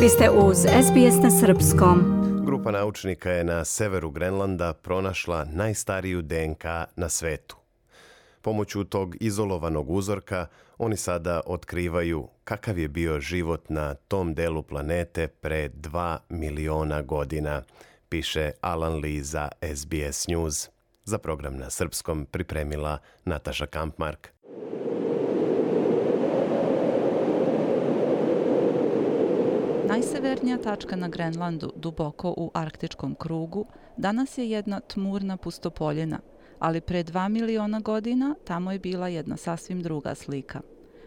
Vi ste uz SBS na Srpskom. Grupa naučnika je na severu Grenlanda pronašla najstariju DNK na svetu. Pomoću tog izolovanog uzorka oni sada otkrivaju kakav je bio život na tom delu planete pre 2 miliona godina, piše Alan Lee za SBS News. Za program na srpskom pripremila Nataša Kampmark. Najsevernija tačka na Grenlandu, duboko u arktičkom krugu, danas je jedna tmurna pustopoljena, ali pre dva miliona godina tamo je bila jedna sasvim druga slika.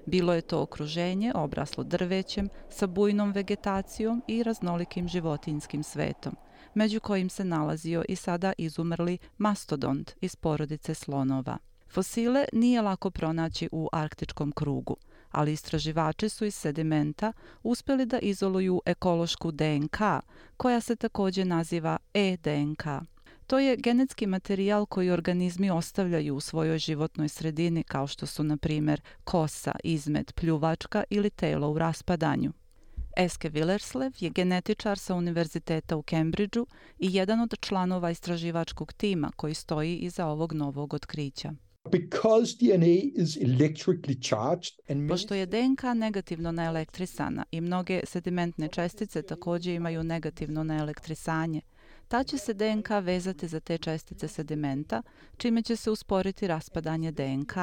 Bilo je to okruženje obraslo drvećem, sa bujnom vegetacijom i raznolikim životinskim svetom, među kojim se nalazio i sada izumrli mastodont iz porodice slonova. Fosile nije lako pronaći u arktičkom krugu – ali istraživači su iz sedimenta uspjeli da izoluju ekološku DNK, koja se također naziva e-DNK. To je genetski materijal koji organizmi ostavljaju u svojoj životnoj sredini, kao što su, na primjer, kosa, izmet, pljuvačka ili telo u raspadanju. Eske Willerslev je genetičar sa Univerziteta u Cambridgeu i jedan od članova istraživačkog tima koji stoji iza ovog novog otkrića. Because DNA is electrically charged and Pošto je DNK negativno naelektrisana i mnoge sedimentne čestice također imaju negativno naelektrisanje, ta će se DNK vezati za te čestice sedimenta, čime će se usporiti raspadanje DNK.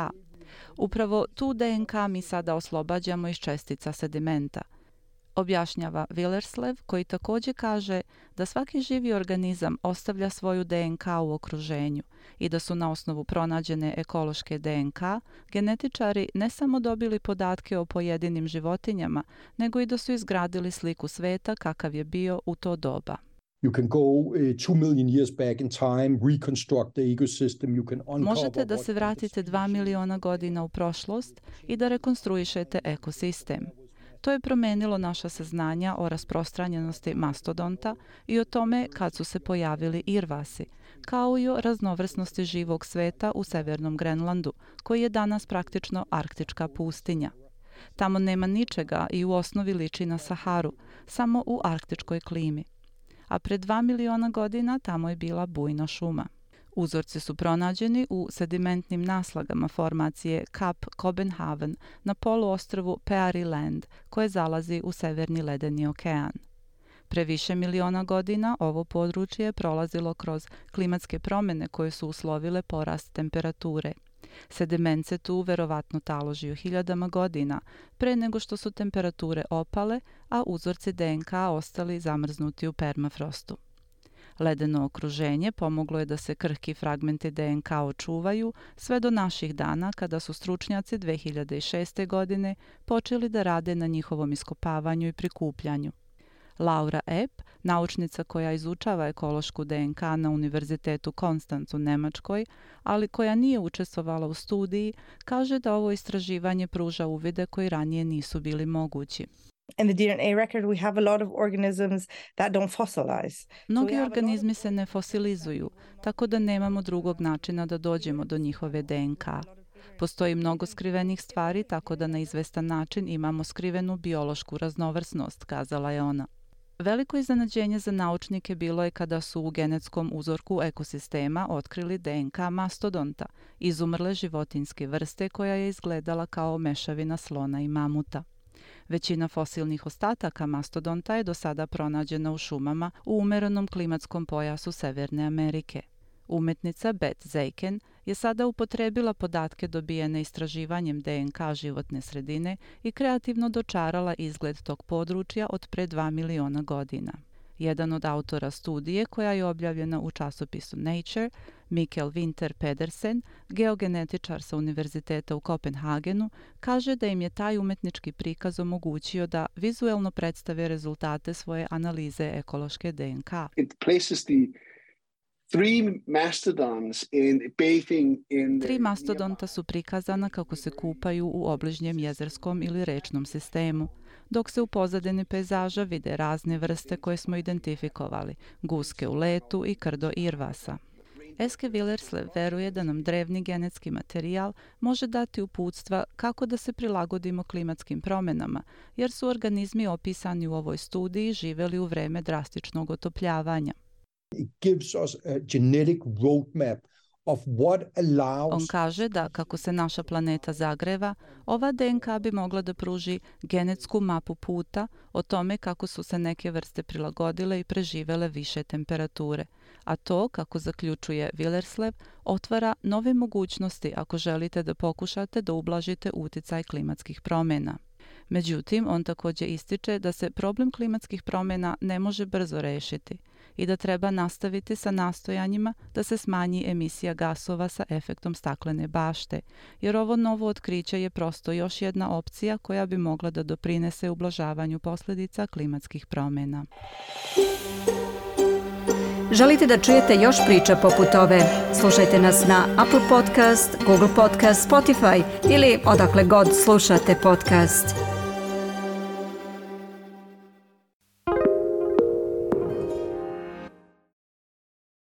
Upravo tu DNK mi sada oslobađamo iz čestica sedimenta – objašnjava Villerslev, koji također kaže da svaki živi organizam ostavlja svoju DNK u okruženju i da su na osnovu pronađene ekološke DNK genetičari ne samo dobili podatke o pojedinim životinjama, nego i da su izgradili sliku sveta kakav je bio u to doba. You can go uh, two million years back in time, reconstruct the ecosystem, you can uncover Možete da se vratite dva miliona godina u prošlost i da rekonstruišete ekosistem. To je promenilo naša saznanja o rasprostranjenosti mastodonta i o tome kad su se pojavili irvasi, kao i o raznovrsnosti živog sveta u severnom Grenlandu, koji je danas praktično arktička pustinja. Tamo nema ničega i u osnovi liči na Saharu, samo u arktičkoj klimi. A pre dva miliona godina tamo je bila bujna šuma. Uzorci su pronađeni u sedimentnim naslagama formacije Kap Copenhagen na poluostrvu Peary Land, koje zalazi u severni ledeni okean. Pre više miliona godina ovo područje je prolazilo kroz klimatske promjene koje su uslovile porast temperature. Sediment se tu verovatno taložio hiljadama godina, pre nego što su temperature opale, a uzorci DNK ostali zamrznuti u permafrostu. Ledeno okruženje pomoglo je da se krhki fragmenti DNK očuvaju sve do naših dana kada su stručnjaci 2006. godine počeli da rade na njihovom iskopavanju i prikupljanju. Laura Epp, naučnica koja izučava ekološku DNK na Univerzitetu Konstanc u Nemačkoj, ali koja nije učestvovala u studiji, kaže da ovo istraživanje pruža uvide koji ranije nisu bili mogući in the DNA record we have a lot of organisms that don't fossilize. Mnogi organizmi se ne fosilizuju, tako da nemamo drugog načina da dođemo do njihove DNK. Postoji mnogo skrivenih stvari, tako da na izvestan način imamo skrivenu biološku raznovrsnost, kazala je ona. Veliko iznenađenje za naučnike bilo je kada su u genetskom uzorku ekosistema otkrili DNK mastodonta, izumrle životinske vrste koja je izgledala kao mešavina slona i mamuta. Većina fosilnih ostataka mastodonta je do sada pronađena u šumama u umerenom klimatskom pojasu Severne Amerike. Umetnica Beth Zeiken je sada upotrebila podatke dobijene istraživanjem DNK životne sredine i kreativno dočarala izgled tog područja od pre 2 miliona godina. Jedan od autora studije, koja je objavljena u časopisu Nature, Mikkel Winter Pedersen, geogenetičar sa Univerziteta u Kopenhagenu, kaže da im je taj umetnički prikaz omogućio da vizuelno predstave rezultate svoje analize ekološke DNK. It places the Three mastodons in bathing in Tri mastodonta su prikazana kako se kupaju u obližnjem jezerskom ili rečnom sistemu, dok se u pozadini pejzaža vide razne vrste koje smo identifikovali, guske u letu i krdo irvasa. Eske Willersle veruje da nam drevni genetski materijal može dati uputstva kako da se prilagodimo klimatskim promenama, jer su organizmi opisani u ovoj studiji živeli u vreme drastičnog otopljavanja. It gives us a genetic roadmap. On kaže da kako se naša planeta zagreva, ova DNK bi mogla da pruži genetsku mapu puta o tome kako su se neke vrste prilagodile i preživele više temperature. A to, kako zaključuje Willerslev, otvara nove mogućnosti ako želite da pokušate da ublažite uticaj klimatskih promjena. Međutim, on takođe ističe da se problem klimatskih promjena ne može brzo rešiti i da treba nastaviti sa nastojanjima da se smanji emisija gasova sa efektom staklene bašte, jer ovo novo otkriće je prosto još jedna opcija koja bi mogla da doprinese ublažavanju posljedica klimatskih promjena. Želite da čujete još priča poput ove? Slušajte nas na Apple Podcast, Google Podcast, Spotify ili odakle god slušate podcast.